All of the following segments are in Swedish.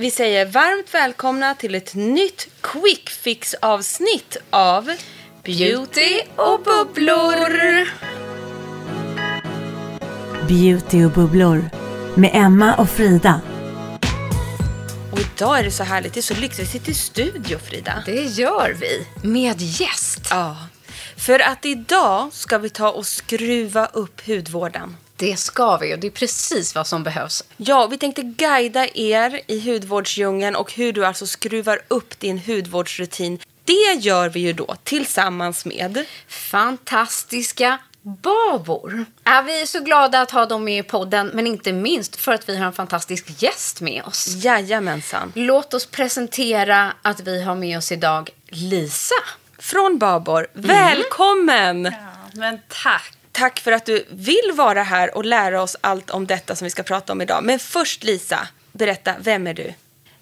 Vi säger varmt välkomna till ett nytt quick fix avsnitt av Beauty och bubblor. Beauty och bubblor med Emma och Frida. Och idag är det så härligt, det är så lyxigt. Vi sitter i studio Frida. Det gör vi. Med gäst. Ja. För att idag ska vi ta och skruva upp hudvården. Det ska vi och det är precis vad som behövs. Ja, vi tänkte guida er i hudvårdsdjungeln och hur du alltså skruvar upp din hudvårdsrutin. Det gör vi ju då tillsammans med Fantastiska Babor. Ja, vi är så glada att ha dem med i podden, men inte minst för att vi har en fantastisk gäst med oss. Jajamensan. Låt oss presentera att vi har med oss idag Lisa. Från Babor. Välkommen! Ja, men tack. Tack för att du vill vara här och lära oss allt om detta som vi ska prata om idag. Men först Lisa, berätta, vem är du?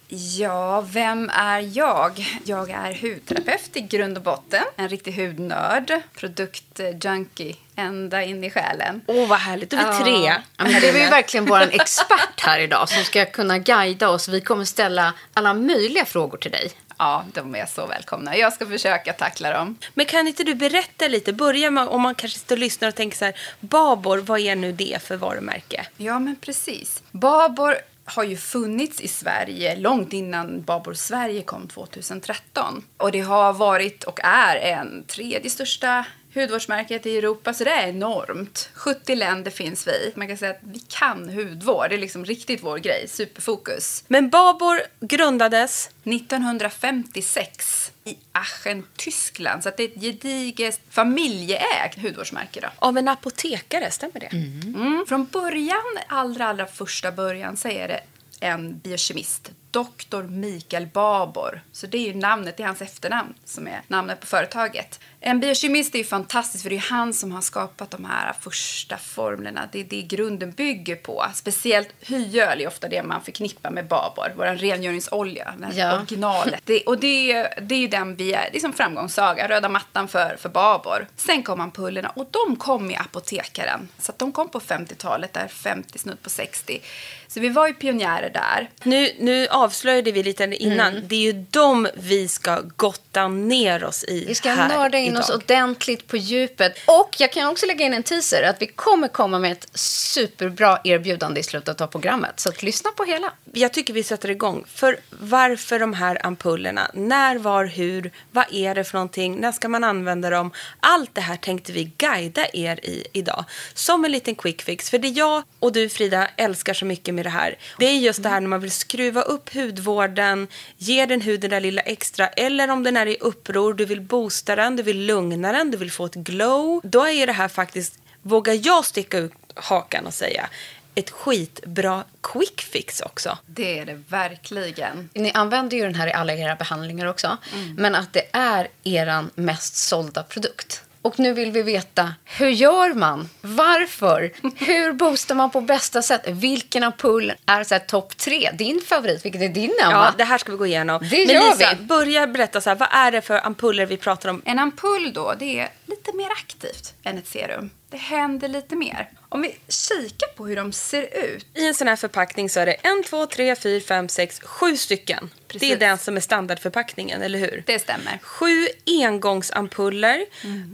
Ja, vem är jag? Jag är hudterapeut i grund och botten. En riktig hudnörd. Produktjunkie ända in i själen. Åh, oh, vad härligt. Du är tre. Ja, men det är ju verkligen vår expert här idag som ska kunna guida oss. Vi kommer ställa alla möjliga frågor till dig. Ja, de är så välkomna. Jag ska försöka tackla dem. Men kan inte du berätta lite? Börja med om man kanske sitter och lyssnar och tänker så här, Babor, vad är nu det för varumärke? Ja, men precis. Babor har ju funnits i Sverige långt innan Babor Sverige kom 2013. Och det har varit och är en tredje största hudvårdsmärket i Europa, så det är enormt. 70 länder finns vi. Man kan säga att vi kan hudvård. Det är liksom riktigt vår grej. Superfokus. Men Babor grundades 1956 i Aachen, Tyskland. Så det är ett gediget familjeägt hudvårdsmärke. Då. Av en apotekare, stämmer det? Mm. Från början, allra, allra första början, så är det en biokemist, Dr. Mikael Babor. Så det är ju namnet, det är hans efternamn som är namnet på företaget. En biokemist är ju fantastisk för det är han som har skapat de här första formlerna. Det är det grunden bygger på. Speciellt hyöl är ofta det man förknippar med Babor, vår rengöringsolja, ja. originalet. Det, och det, det är ju den vi är, det är som framgångssaga, röda mattan för, för Babor. Sen kom ampullerna och de kom i apotekaren. Så de kom på 50-talet, där 50 snudd på 60. Så vi var ju pionjärer där. Nu, nu avslöjade vi lite innan. Mm. Det är ju dem vi ska gotta ner oss i Vi ska här nörda in idag. oss ordentligt på djupet. Och jag kan också lägga in en teaser att vi kommer komma med ett superbra erbjudande i slutet av programmet. Så att lyssna på hela. Jag tycker vi sätter igång. För varför de här ampullerna? När, var, hur? Vad är det för någonting? När ska man använda dem? Allt det här tänkte vi guida er i idag. Som en liten quick fix. För det jag och du Frida älskar så mycket med det här. Det är just det här när man vill skruva upp hudvården, ge den huden det lilla extra. Eller om den är i uppror, du vill boosta den, du vill lugna den, du vill få ett glow. Då är det här faktiskt, vågar jag sticka ut hakan och säga, ett skitbra quick fix också. Det är det verkligen. Ni använder ju den här i alla era behandlingar också. Mm. Men att det är er mest sålda produkt. Och nu vill vi veta, hur gör man? Varför? Hur boostar man på bästa sätt? Vilken ampull är så topp tre? Din favorit, vilket är din Emma? Ja, det här ska vi gå igenom. Det Men gör Lisa, vi. börja berätta så här, vad är det för ampuller vi pratar om? En ampull då, det är lite mer aktivt än ett serum. Det händer lite mer. Om vi kikar på hur de ser ut. I en sån här förpackning så är det en, två, tre, fyra, fem, sex, sju stycken. Precis. Det är den som är standardförpackningen, eller hur? Det stämmer. Sju engångsampuller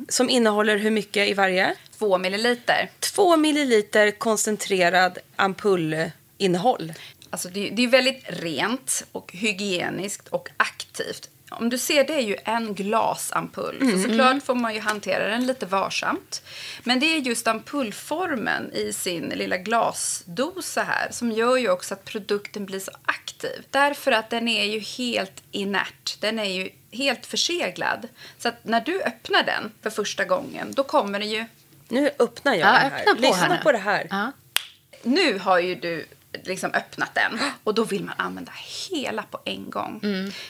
som innehåller hur mycket i varje? Två milliliter. Två milliliter koncentrerad ampullinnehåll. Alltså det är väldigt rent och hygieniskt och aktivt. Om du ser, det är ju en glasampull. Så såklart får man ju hantera den lite varsamt. Men det är just ampullformen i sin lilla glasdosa här som gör ju också att produkten blir så aktiv. Därför att den är ju helt inert. Den är ju helt förseglad. Så att när du öppnar den för första gången, då kommer det ju... Nu öppnar jag Ja, den här. öppna på Lyssna här på det här. Ja. Nu har ju du liksom öppnat den och då vill man använda hela på en gång.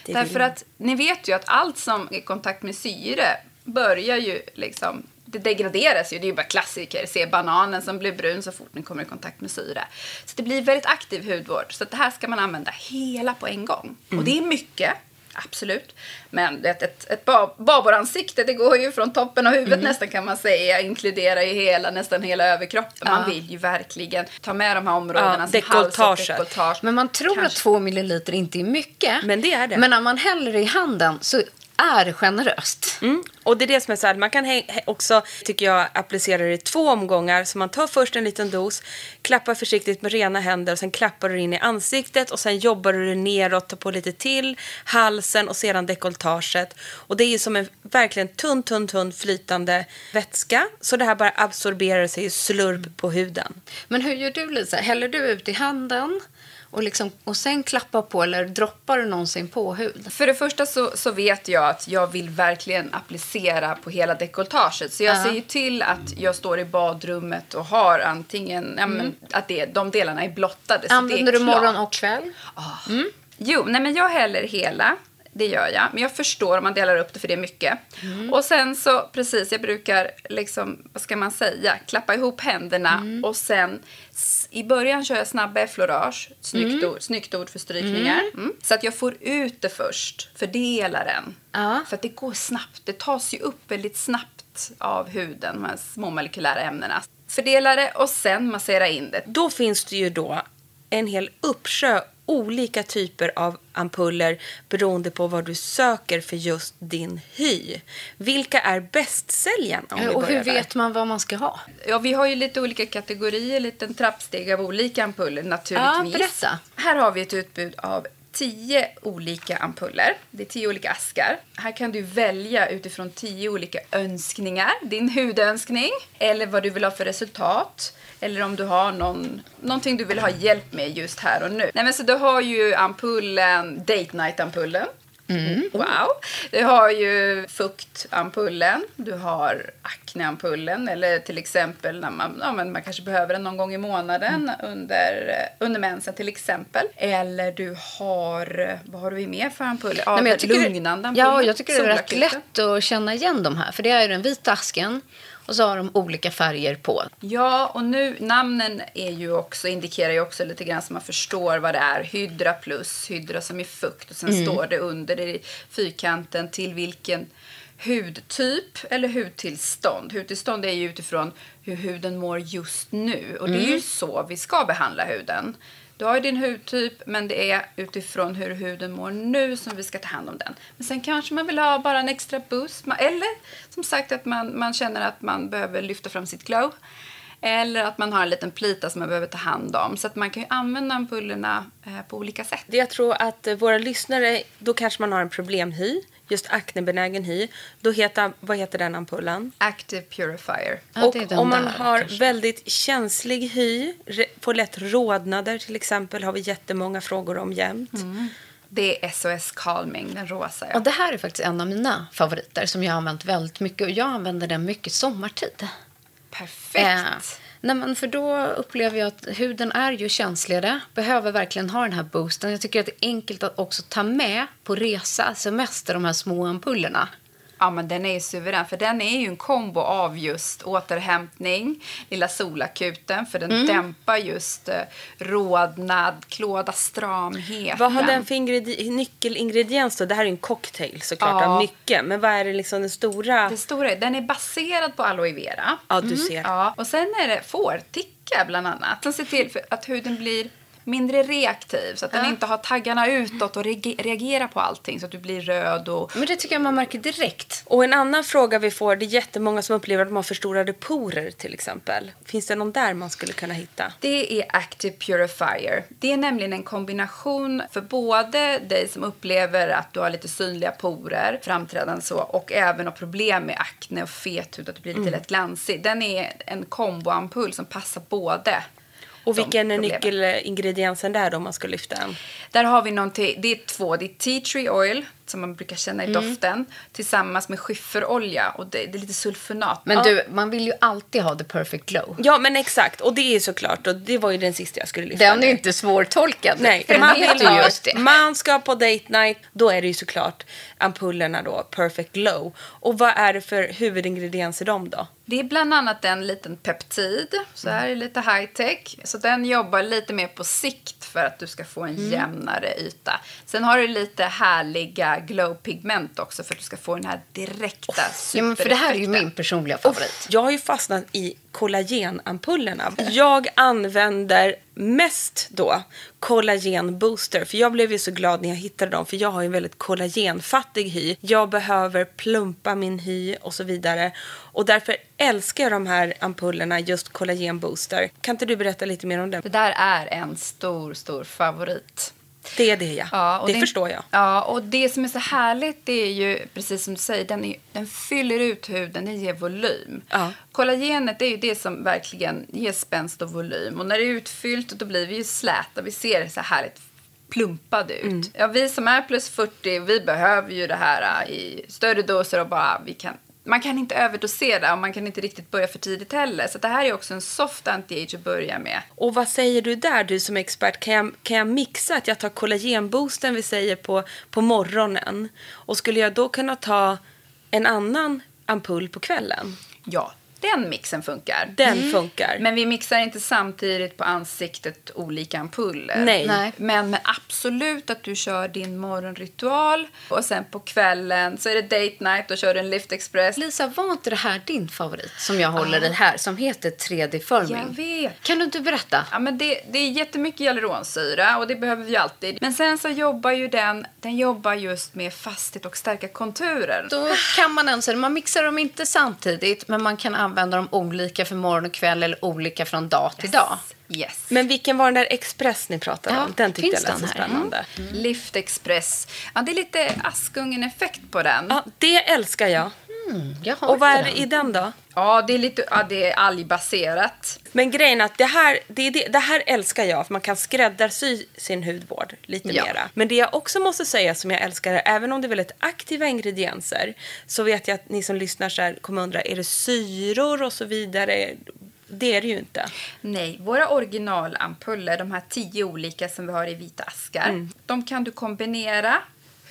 det Därför att ni vet ju att allt som är i kontakt med syre börjar ju liksom det degraderas ju, det är ju bara klassiker. Se bananen som blir brun så fort den kommer i kontakt med syre. Så det blir väldigt aktiv hudvård. Så det här ska man använda hela på en gång. Och det är mycket. Absolut. Men ett, ett, ett ba- baboransikte, det går ju från toppen av huvudet Mm. nästan kan man säga. Inkluderar ju hela, nästan hela överkroppen. Man vill ju verkligen ta med de här områdena Ja, som. Men man tror Kanske. att två milliliter inte är mycket. Men det är det. Men när man häller i handen så är generöst. Mm. Och det är det som är så här, man kan också, tycker jag, applicera det i två omgångar. Så man tar först en liten dos, klappar försiktigt med rena händer och sen klappar du in i ansiktet och sen jobbar du det neråt, tar på lite till, halsen och sedan dekolletaget. Och det är ju som en verkligen tunn, tunn, tunn flytande vätska. Så det här bara absorberar sig i slurp på huden. Men hur gör du Lisa? Häller du ut i handen och, liksom, och sen klappar på eller droppar du någonsin på hud? För det första så, så vet jag att jag vill verkligen applicera på hela dekolletaget. Så jag Ja. ser ju till att jag står i badrummet och har antingen, men, att det, de delarna är blottade. så Använder det är du morgon klart. och kväll? Jo, nej men jag häller hela. Det gör jag. Men jag förstår om man delar upp det för det är mycket. Och sen så, precis, jag brukar liksom, vad ska man säga, klappa ihop händerna och sen i början kör jag snabba effleurage, snyggt, ord, snyggt ord för strykningar. Mm. Så att jag får ut det först, fördelar den. Ja. För att det går snabbt, det tas ju upp väldigt snabbt av huden, de här små molekylära ämnena. Fördela det och sen massera in det. Då finns det ju då en hel uppsjö olika typer av ampuller beroende på vad du söker för just din hy. Vilka är bästsäljarna? om och hur där? vet man vad man ska ha? Ja, vi har ju lite olika kategorier, en liten trappsteg av olika ampuller naturligtvis. Ja, berätta. Här har vi ett utbud av tio olika ampuller. Det är tio olika askar. Här kan du välja utifrån tio olika önskningar. Din hudönskning, eller vad du vill ha för resultat. Eller om du har någon, någonting du vill ha hjälp med just här och nu. Nej, men så du har ju ampullen, date night-ampullen. Wow. Du har ju fuktampullen, du har akneampullen eller till exempel när man, ja, men man kanske behöver den någon gång i månaden under, eh, under mensen till exempel. Eller du har, eh, vad har vi mer för ampuller? Ja, Nej, men jag tycker lugnande ampuller. ja, jag tycker det är rätt lätt att känna igen de här. För det är ju den vita asken och så har de olika färger på. Ja, och nu namnen är ju också, indikerar ju också lite grann så man förstår vad det är. Hydra plus, hydra som är fukt och sen Mm. står det under i fyrkanten till vilken hudtyp eller hudtillstånd. Hudtillstånd är ju utifrån hur huden mår just nu och det är ju Mm. så vi ska behandla huden. Du har ju din hudtyp, men det är utifrån hur huden mår nu som vi ska ta hand om den. Men sen kanske man vill ha bara en extra boost. Eller som sagt att man, man känner att man behöver lyfta fram sitt glow. Eller att man har en liten plita som man behöver ta hand om. Så att man kan ju använda ampullerna eh, på olika sätt. Jag tror att eh, våra lyssnare, då kanske man har en problemhy, just aknebenägen hy. Då heter, vad heter den ampullen? Active Purifier. Ja, och om man där, har kanske. väldigt känslig hy, får lätt rodnader till exempel, har vi jättemånga frågor om jämt. Det är SOS Calming, den rosa. Ja. Och det här är faktiskt en av mina favoriter som jag har använt väldigt mycket. Och jag använder den mycket sommartid. Perfekt. Eh, nej, men för då upplever jag att huden är ju känsligare, behöver verkligen ha den här boosten. Jag tycker att det är enkelt att också ta med på resa, semester, de här små ampullerna. Ja, men den är ju suverän. För den är ju en kombo av just återhämtning, lilla solakuten, för den dämpar just eh, rodnad, klåda, stramhet. Vad har den för ingredi- nyckelingrediens då? Det här är en cocktail såklart Ja. av mycket. Men vad är det liksom den stora? Det stora den är baserad på aloe vera. Ja, du ser. Ja, och sen är det fårticka bland annat. Som ser till för att huden blir mindre reaktiv så att den inte har taggarna utåt och reage- reagerar på allting så att du blir röd och Men det tycker jag man märker direkt. Och en annan fråga vi får, det är jättemånga som upplever att de har förstorade porer till exempel. Finns det någon där man skulle kunna hitta? Det är Active Purifier. Det är nämligen en kombination för både dig som upplever att du har lite synliga porer, framträdande så, och även har problem med akne och fethud, att du blir lite lätt glansig. Den är en komboampull som passar både. Och vilken är nyckelingrediensen där då om man ska lyfta en? Där har vi någonting, det är två. Det är tea tree oil, som man brukar känna i Mm. doften, tillsammans med skifferolja. Och det, det är lite sulfonat. Men Ja. du, man vill ju alltid ha the perfect glow. Ja men exakt, och det är såklart, och det var ju den sista jag skulle lyfta. Den är ju inte svårtolkad. Nej, för man vill ha, ju just det. man ska på date night, då är det ju såklart ampullerna då, Perfect Glow. Och vad är det för huvudingredienser de då? Det är bland annat en liten peptid, så här är lite high tech. Så den jobbar lite mer på sikt för att du ska få en jämnare yta. Sen har du lite härliga glow-pigment också för att du ska få den här direkta Ja, men för det här är ju min personliga favorit. Jag har ju fastnat i kollagenampullerna. Jag använder mest då kollagenbooster. För jag blev ju så glad när jag hittade dem. För jag har ju en väldigt kollagenfattig hy. Jag behöver plumpa min hy och så vidare. Och därför älskar jag de här ampullerna, just kollagenbooster. Kan inte du berätta lite mer om det? Det där är en stor, stor favorit. Det är det ja. Ja, och det, förstår jag. Ja, och det som är så härligt det är ju, precis som du säger, den, är, den fyller ut huden, den ger volym. Ja. Kollagenet det är ju det som verkligen ger spänst och volym. Och när det är utfyllt då blir vi ju släta, vi ser så härligt plumpade ut. Mm. Ja, vi som är plus 40, vi behöver ju det här äh, i större doser och bara, vi kan man kan inte överdosera och man kan inte riktigt börja för tidigt heller. Så det här är också en soft anti-age att börja med. Och vad säger du där, du som expert? Kan jag, kan jag mixa att jag tar kollagenboosten vi säger på, på morgonen? Och skulle jag då kunna ta en annan ampull på kvällen? Ja, den mixen funkar. Den funkar. Men vi mixar inte samtidigt på ansiktet olika ampuller. Nej. Nej. Men, men absolut att du kör din morgonritual och sen på kvällen så är det date night och kör du en lift express. Lisa, var inte det här din favorit som jag håller i här som heter 3D Firming? Jag vet. Kan du inte berätta? Ja, men det, det är jättemycket hyaluronsyra och det behöver vi alltid. Men sen så jobbar ju den, den jobbar just med fasthet och stärka konturer. Då kan man alltså, man mixar dem inte samtidigt men man kan använda dem olika för morgon och kväll eller olika från dag till dag. Yes. Men vilken var den där Express ni pratade Ja, om? Den tyckte jag lät så spännande. Lift express. Ja, det är lite Askungen-effekt på den. Ja, det älskar jag. Har Och vad är det i den då? Ja, det är lite ja, det är algbaserat. Men grejen är att det här, det, det, det här älskar jag, för man kan skräddarsy sin hudvård lite Ja. mera. Men det jag också måste säga som jag älskar, även om det är väldigt aktiva ingredienser, så vet jag att ni som lyssnar så här kommer undra, är det syror och så vidare? Det är det ju inte. Nej, våra originalampuller, de här tio olika som vi har i vita askar, de kan du kombinera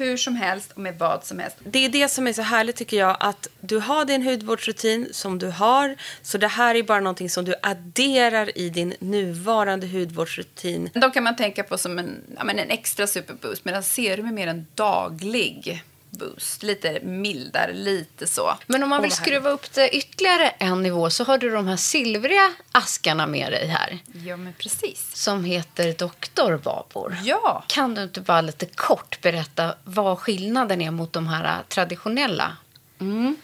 hur som helst och med vad som helst. Det är det som är så härligt tycker jag, att du har din hudvårdsrutin som du har, så det här är bara någonting som du adderar i din nuvarande hudvårdsrutin. De kan man tänka på som en, ja, men en extra superboost, medan serum är mer en daglig boost. Lite mildare, lite så. Men om man vill skruva upp det ytterligare en nivå så har du de här silvriga askarna med dig här. Ja, men precis. som heter Dr. Babor. Ja, Kan du inte bara lite kort berätta vad skillnaden är mot de här traditionella?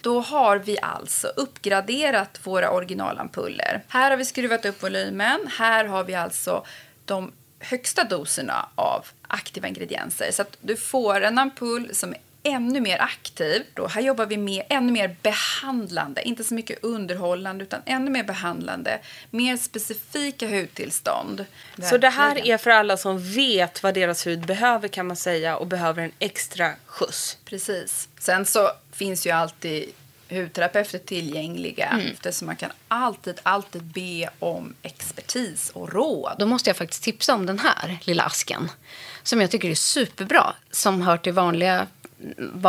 Då har vi alltså uppgraderat våra originalampuller. Här har vi skruvat upp volymen. Här har vi alltså de högsta doserna av aktiva ingredienser. Så att du får en ampull som är ännu mer aktiv. Då här jobbar vi med ännu mer behandlande, inte så mycket underhållande utan ännu mer behandlande, mer specifika hudtillstånd. Så det här Verkligen. är för alla som vet vad deras hud behöver kan man säga och behöver en extra skjuts. Precis. Sen så finns ju alltid hudterapeuter tillgängliga eftersom man kan alltid, alltid be om expertis och råd. Då måste jag faktiskt tipsa om den här lilla asken som jag tycker är superbra, som hör till vanliga mm,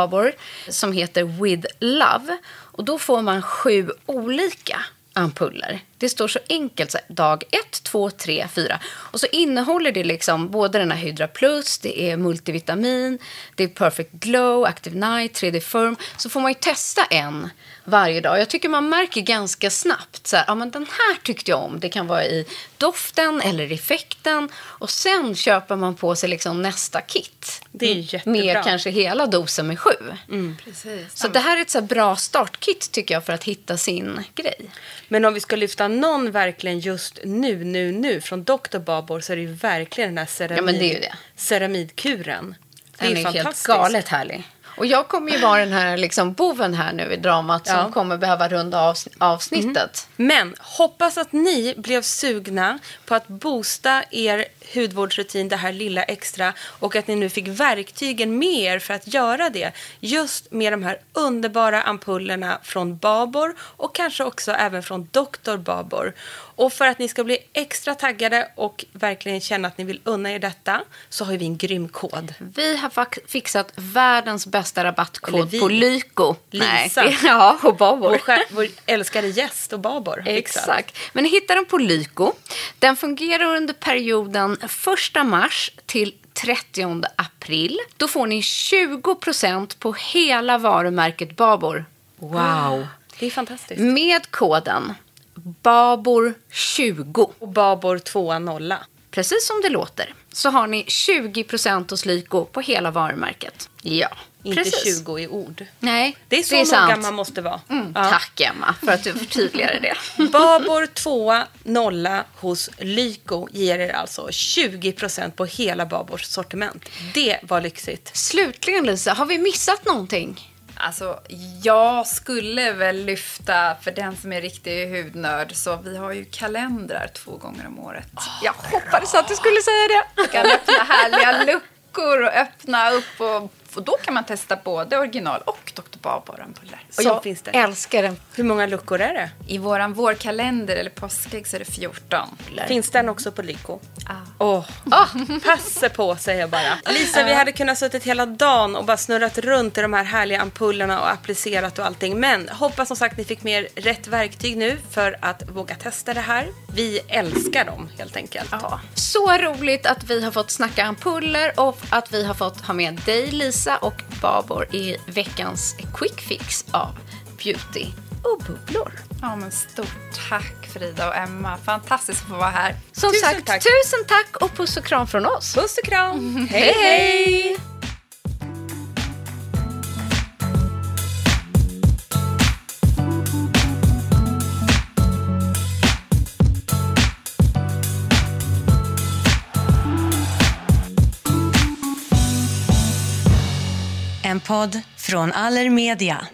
som heter With Love. Och då får man sju olika ampuller. Det står så enkelt, så här, dag 1, 2, 3, 4. Och så innehåller det liksom både den här Hydra Plus, det är multivitamin, det är Perfect Glow, Active Night, 3D Firm. Så får man ju testa en varje dag. Jag tycker man märker ganska snabbt så här, ja men den här tyckte jag om. Det kan vara i doften eller effekten. Och sen köper man på sig liksom nästa kit. Det är ju jättebra. Med kanske hela dosen med sju. Precis. Så det här är ett så här bra startkit tycker jag för att hitta sin grej. Men om vi ska lyfta någon verkligen just nu, nu, nu från Dr. Babor så är det ju verkligen den här ceramid, Ja, men det är ju det. ceramidkuren. Det Den är, är, helt galet härlig. Och jag kommer ju vara den här liksom boven här nu i dramat som Ja. Kommer behöva runda av avsnittet. Men hoppas att ni blev sugna på att boosta er hudvårdsrutin, det här lilla extra och att ni nu fick verktygen med er för att göra det. Just med de här underbara ampullerna från Babor och kanske också även från Dr. Babor. Och för att ni ska bli extra taggade och verkligen känna att ni vill unna er detta så har vi en grym kod. Vi har fixat världens bästa rabattkod på Lyko. Lisa. Nej. Ja, och Babor. Vår, skär- vår älskade gäst och Babor. Exakt. Men ni hittar den på Lyko. Den fungerar under perioden 1 mars till 30 april. Då får ni 20% på hela varumärket Babor. Wow! Det är fantastiskt. Med koden BABOR20. Och Babor 2 nolla. Precis som det låter så har ni 20 hos Lyko på hela varumärket. Ja, Inte precis. 20 i ord. Nej, Det är så det är sant. noga man måste vara. Mm, Ja. Tack Emma för att du förtydligade det. Babor 2 nolla hos Lyko ger er alltså 20% på hela Babors sortiment. Det var lyxigt. Slutligen Lisa, har vi missat någonting? Alltså, jag skulle väl lyfta, för den som är riktig hudnörd, så vi har ju kalendrar två gånger om året. jag hoppades att du skulle säga det. Du kan öppna härliga luckor och öppna upp och, och då kan man testa både original och Dr. Babor-ampuller. Och jag finns det. älskar den. Hur många luckor är det? I våran vårkalender, eller påskägg, så är det 14. Finns den också på Lyko? Ah. Åh, passa på säger jag bara. Lisa, vi hade kunnat suttit hela dagen och bara snurrat runt i de här härliga ampullerna och applicerat och allting. Men hoppas som sagt ni fick med er rätt verktyg nu för att våga testa det här. Vi älskar dem helt enkelt. Ja. Så roligt att vi har fått snacka ampuller och att vi har fått ha med dig Lisa och Babor i veckans quick fix av Beauty och bubblor. Ja, men stort tack Frida och Emma. Fantastiskt att få vara här. Som Tusen sagt, tack. tusen tack och puss och kram från oss. Puss och kram! Hej hej! En podd från Allermedia.